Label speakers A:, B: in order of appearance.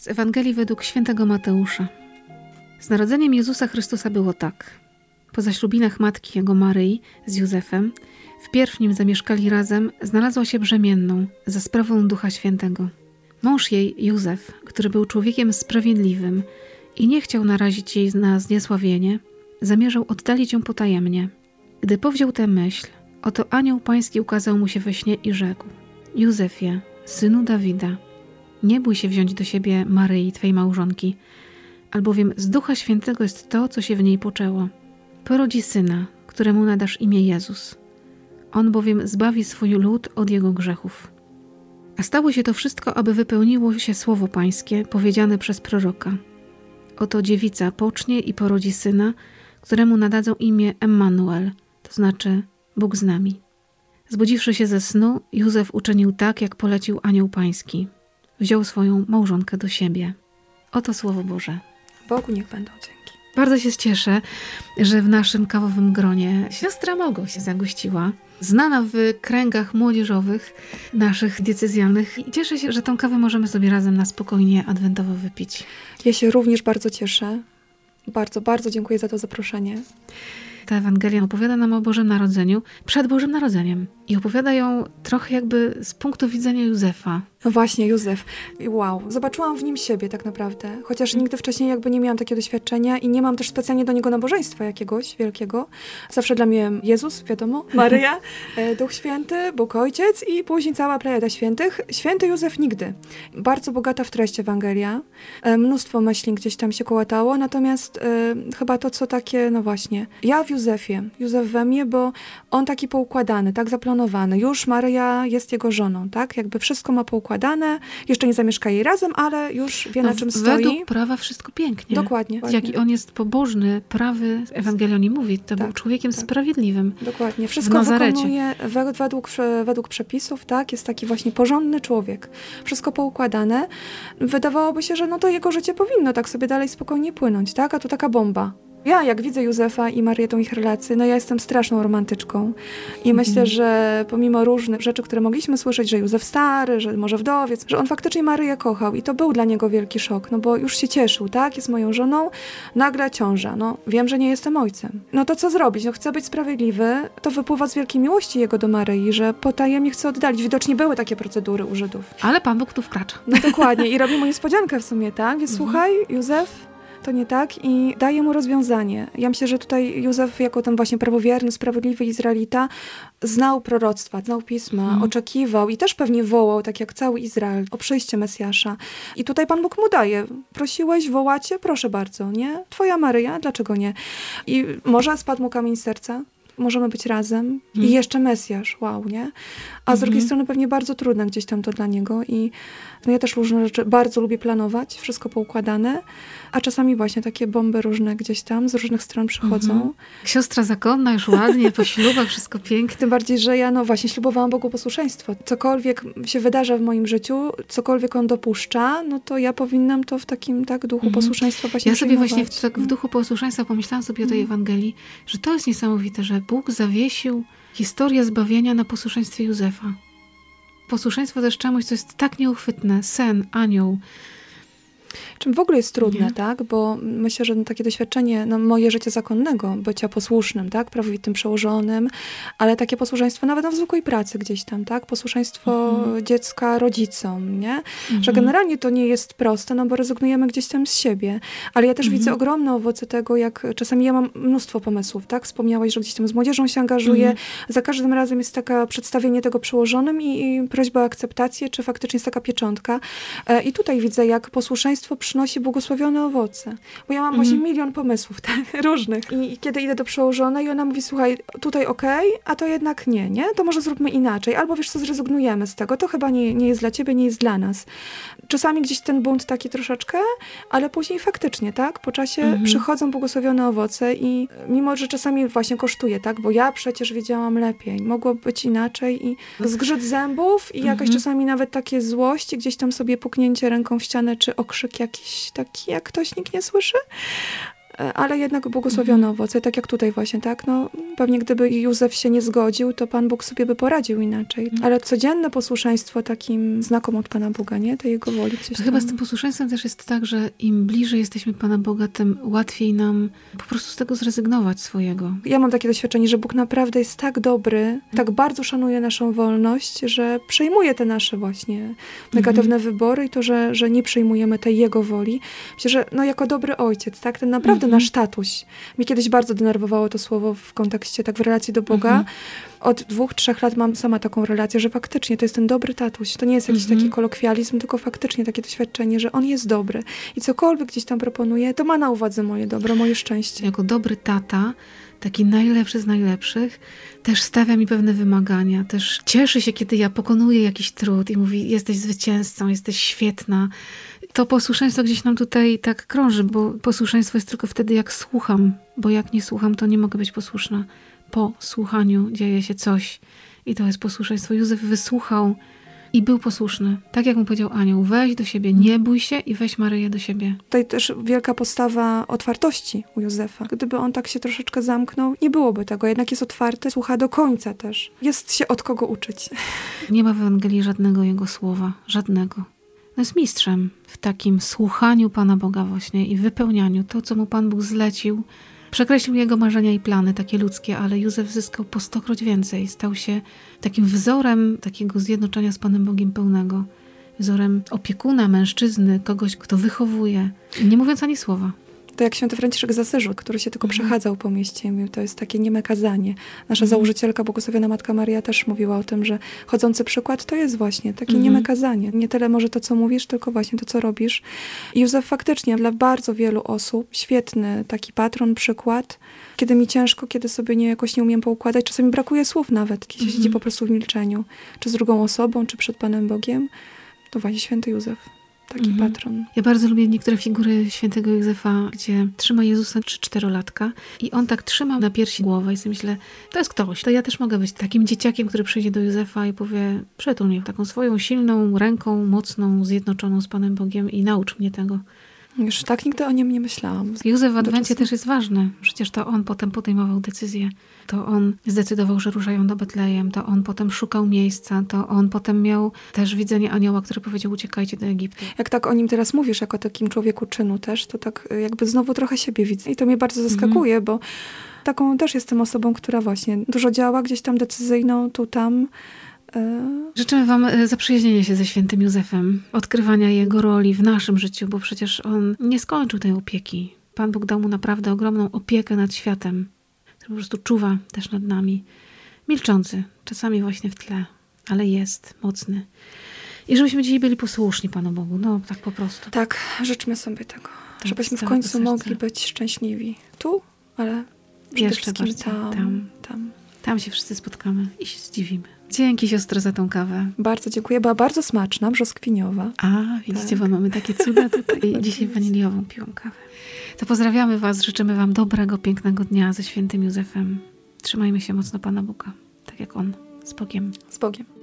A: Z Ewangelii według świętego Mateusza. Z narodzeniem Jezusa Chrystusa było tak. Po zaślubinach matki jego Maryi z Józefem, wpierw nim zamieszkali razem, znalazła się brzemienną za sprawą Ducha Świętego. Mąż jej, Józef, który był człowiekiem sprawiedliwym i nie chciał narazić jej na zniesławienie, zamierzał oddalić ją potajemnie. Gdy powziął tę myśl, oto anioł pański ukazał mu się we śnie i rzekł: Józefie, synu Dawida, nie bój się wziąć do siebie Maryi, twej małżonki, albowiem z Ducha Świętego jest to, co się w niej poczęło. Porodzi syna, któremu nadasz imię Jezus. On bowiem zbawi swój lud od jego grzechów. A stało się to wszystko, aby wypełniło się słowo Pańskie powiedziane przez proroka. Oto dziewica pocznie i porodzi syna, któremu nadadzą imię Emmanuel, to znaczy Bóg z nami. Zbudziwszy się ze snu, Józef uczynił tak, jak polecił anioł pański. Wziął swoją małżonkę do siebie. Oto słowo Boże.
B: Bogu niech będą dzięki.
A: Bardzo się cieszę, że w naszym kawowym gronie siostra Mogo się zagościła. Znana w kręgach młodzieżowych naszych decyzjalnych. I cieszę się, że tą kawę możemy sobie razem na spokojnie adwentowo wypić.
B: Ja się również bardzo cieszę. Bardzo, bardzo dziękuję za to zaproszenie.
A: Ta Ewangelia opowiada nam o Bożym Narodzeniu przed Bożym Narodzeniem i opowiada ją trochę jakby z punktu widzenia Józefa.
B: Właśnie, Józef. Wow, zobaczyłam w nim siebie tak naprawdę. Chociaż nigdy wcześniej jakby nie miałam takiego doświadczenia i nie mam też specjalnie do niego nabożeństwa jakiegoś wielkiego. Zawsze dla mnie Jezus, wiadomo, Maryja, e, Duch Święty, Bóg Ojciec i później cała plejada świętych. Święty Józef nigdy. Bardzo bogata w treść Ewangelia. E, mnóstwo myśli gdzieś tam się kołatało, natomiast e, chyba to, co takie, no właśnie. Ja w Józefie, Józef we mnie, bo on taki poukładany, tak zaplanowany. Już Maryja jest jego żoną, tak? Jakby wszystko ma poukładane poukładane, jeszcze nie zamieszkali razem, ale już wie na czym stoi.
A: Według prawa wszystko pięknie.
B: Dokładnie.
A: Jaki on jest pobożny, prawy, Ewangelia nie mówi, to
B: Tak,
A: był człowiekiem
B: tak.
A: sprawiedliwym.
B: Dokładnie. Wszystko wykonuje we- według, według przepisów, tak? Jest taki właśnie porządny człowiek. Wszystko poukładane. Wydawałoby się, że no to jego życie powinno tak sobie dalej spokojnie płynąć, tak? A tu taka bomba. Ja, jak widzę Józefa i Marię, tą ich relację, no ja jestem straszną romantyczką. I myślę, że pomimo różnych rzeczy, które mogliśmy słyszeć, że Józef stary, że może wdowiec, że on faktycznie Maryję kochał i to był dla niego wielki szok, no bo już się cieszył, tak? Jest moją żoną, nagle ciąża, no wiem, że nie jestem ojcem. No to co zrobić? No chcę być sprawiedliwy, to wypływa z wielkiej miłości jego do Maryi, że potajemnie chce oddalić. Widocznie były takie procedury u Żydów.
A: Ale Pan Bóg tu wkracza.
B: No dokładnie i robi mu niespodziankę w sumie, tak? Więc
A: Mhm.
B: słuchaj, Józef, to nie tak i daje mu rozwiązanie. Ja myślę, że tutaj Józef jako ten właśnie prawowierny, sprawiedliwy Izraelita znał proroctwa, znał pisma,
A: Mhm.
B: oczekiwał i też pewnie wołał, tak jak cały Izrael, o przyjście Mesjasza. I tutaj Pan Bóg mu daje. Prosiłeś, wołacie? Proszę bardzo, nie? Twoja Maryja, dlaczego nie? I może spadł mu kamień z serca? Możemy być razem. I
A: Mhm.
B: jeszcze Mesjasz, wow, nie? A z drugiej
A: Mhm.
B: strony pewnie bardzo trudne gdzieś tam to dla niego i no ja też różne rzeczy bardzo lubię planować, wszystko poukładane, a czasami właśnie takie bomby różne gdzieś tam z różnych stron przychodzą.
A: Mhm. Siostra zakonna już ładnie, po ślubach, wszystko pięknie.
B: Tym bardziej, że ja no właśnie ślubowałam Bogu posłuszeństwo. Cokolwiek się wydarza w moim życiu, cokolwiek On dopuszcza, no to ja powinnam to w takim tak duchu posłuszeństwa właśnie
A: Ja sobie właśnie w, tak w duchu posłuszeństwa pomyślałam sobie o tej. Ewangelii, że to jest niesamowite, że Bóg zawiesił historię zbawienia na posłuszeństwie Józefa. Posłuszeństwo też czemuś, co jest tak nieuchwytne. Sen, anioł.
B: Czym w ogóle jest trudne,
A: Nie?
B: tak? Bo myślę, że takie doświadczenie, no, moje życie zakonnego, bycia posłusznym, tak? Prawowitym przełożonym, ale takie posłuszeństwo nawet no, w zwykłej pracy gdzieś tam, tak? Posłuszeństwo
A: Mhm.
B: dziecka rodzicom, nie? Że
A: Mhm.
B: generalnie to nie jest proste, no bo rezygnujemy gdzieś tam z siebie. Ale ja też
A: Mhm.
B: widzę ogromne owoce tego, jak czasami ja mam mnóstwo pomysłów, tak? Wspomniałaś, że gdzieś tam z młodzieżą się angażuję.
A: Mhm.
B: Za każdym razem jest taka przedstawienie tego przełożonym i, i prośba o akceptację, czy faktycznie jest taka pieczątka. E, I tutaj widzę, jak posłuszeństwo przynosi błogosławione owoce. Bo ja mam
A: Mhm.
B: właśnie milion pomysłów, tak? Różnych. I, I kiedy idę do przełożonej i ona mówi, słuchaj, tutaj okej, a to jednak nie, nie? To może zróbmy inaczej. Albo wiesz co, zrezygnujemy z tego. To chyba nie, nie jest dla ciebie, nie jest dla nas. Czasami gdzieś ten bunt taki troszeczkę, ale później faktycznie, tak? Po czasie
A: Mhm.
B: przychodzą błogosławione owoce i mimo, że czasami właśnie kosztuje, tak? Bo ja przecież wiedziałam lepiej. Mogło być inaczej i zgrzyt zębów i jakaś
A: Mhm.
B: czasami nawet takie złość gdzieś tam sobie puknięcie ręką w ścianę, czy okrzyk jakiś taki, jak ktoś nikt nie słyszy. E, Ale jednak błogosławione
A: Mhm.
B: owoce, tak jak tutaj właśnie, tak? No, Pewnie gdyby Józef się nie zgodził, to Pan Bóg sobie by poradził inaczej.
A: Mhm.
B: Ale codzienne posłuszeństwo takim znakom od Pana Boga, nie? Tej Jego woli
A: chyba z tym posłuszeństwem też jest tak, że im bliżej jesteśmy Pana Boga, tym łatwiej nam po prostu z tego zrezygnować swojego.
B: Ja mam takie doświadczenie, że Bóg naprawdę jest tak dobry, tak bardzo szanuje naszą wolność, że przejmuje te nasze właśnie negatywne wybory i to, że, że nie przyjmujemy tej Jego woli. Myślę, że no jako dobry ojciec, tak, ten naprawdę
A: Mhm.
B: Nasz tatuś. Mnie kiedyś bardzo denerwowało to słowo w kontekście, tak w relacji do Boga.
A: Mhm.
B: Od dwóch, trzech lat mam sama taką relację, że faktycznie to jest ten dobry tatuś. To nie jest jakiś
A: Mhm.
B: taki kolokwializm, tylko faktycznie takie doświadczenie, że on jest dobry. I cokolwiek gdzieś tam proponuje, to ma na uwadze moje dobro, moje szczęście.
A: Jako dobry tata, taki najlepszy z najlepszych, też stawia mi pewne wymagania, też cieszy się, kiedy ja pokonuję jakiś trud i mówi, jesteś zwycięzcą, jesteś świetna. To posłuszeństwo gdzieś nam tutaj tak krąży, bo posłuszeństwo jest tylko wtedy, jak słucham, bo jak nie słucham, to nie mogę być posłuszna. Po słuchaniu dzieje się coś i to jest posłuszeństwo. Józef wysłuchał i był posłuszny. Tak jak mu powiedział anioł, weź do siebie, nie bój się i weź Maryję do siebie.
B: Tutaj też wielka postawa otwartości u Józefa. Gdyby on tak się troszeczkę zamknął, nie byłoby tego. Jednak jest otwarty, słucha do końca też. Jest się od kogo uczyć.
A: Nie ma w Ewangelii żadnego jego słowa, żadnego. No jest mistrzem w takim słuchaniu Pana Boga właśnie i wypełnianiu to, co mu Pan Bóg zlecił. Przekreślił jego marzenia i plany, takie ludzkie, ale Józef zyskał po stokroć więcej. Stał się takim wzorem takiego zjednoczenia z Panem Bogiem pełnego. Wzorem opiekuna, mężczyzny, kogoś, kto wychowuje. Nie mówiąc ani słowa.
B: To jak święty Franciszek z Asyżu, który się tylko
A: Mhm.
B: przechadzał po mieście i mówił, to jest takie nieme kazanie. Nasza
A: Mhm.
B: założycielka, błogosławiona Matka Maria też mówiła o tym, że chodzący przykład to jest właśnie takie
A: Mhm.
B: nieme kazanie. Nie tyle może to, co mówisz, tylko właśnie to, co robisz. I Józef faktycznie dla bardzo wielu osób świetny taki patron, przykład. Kiedy mi ciężko, kiedy sobie nie, jakoś nie umiem poukładać, czasami brakuje słów nawet, kiedy
A: Mhm.
B: siedzi po prostu w milczeniu. Czy z drugą osobą, czy przed Panem Bogiem. To właśnie święty Józef, taki
A: Mhm.
B: patron.
A: Ja bardzo lubię niektóre figury świętego Józefa, gdzie trzyma Jezusa czy czterolatka i on tak trzyma na piersi głowę i sobie myślę, to jest ktoś, to ja też mogę być takim dzieciakiem, który przyjdzie do Józefa i powie, przytul mnie taką swoją silną ręką, mocną, zjednoczoną z Panem Bogiem i naucz mnie tego.
B: Już tak nigdy o nim nie myślałam.
A: Józef w Adwencie też jest ważny. Przecież to on potem podejmował decyzję. To on zdecydował, że ruszają do Betlejem. To on potem szukał miejsca. To on potem miał też widzenie anioła, który powiedział, uciekajcie do Egiptu.
B: Jak tak o nim teraz mówisz, jako takim człowieku czynu też, to tak jakby znowu trochę siebie widzę. I to mnie bardzo zaskakuje, bo taką też jestem osobą, która właśnie dużo działa, gdzieś tam decyzyjną, tu, tam. Y,
A: Życzymy Wam e, zaprzyjaźnienia się ze świętym Józefem, odkrywania jego roli w naszym życiu, bo przecież on nie skończył tej opieki. Pan Bóg dał mu naprawdę ogromną opiekę nad światem, który po prostu czuwa też nad nami. Milczący, czasami właśnie w tle, ale jest mocny. I żebyśmy dzisiaj byli posłuszni Panu Bogu, no tak po prostu.
B: Tak, życzmy sobie tego.
A: Tak,
B: żebyśmy w końcu mogli być szczęśliwi. Tu, ale przede
A: Jeszcze
B: wszystkim
A: bardziej tam.
B: tam.
A: Tam się wszyscy spotkamy i się zdziwimy. Dzięki siostro za tą kawę.
B: Bardzo dziękuję. Była bardzo smaczna, brzoskwiniowa.
A: A, widzicie,
B: Tak.
A: bo mamy takie cuda tutaj. Dzisiaj waniliową piłą kawę. To pozdrawiamy Was, życzymy Wam dobrego, pięknego dnia ze świętym Józefem. Trzymajmy się mocno Pana Boga, tak jak On, z Bogiem.
B: Z Bogiem.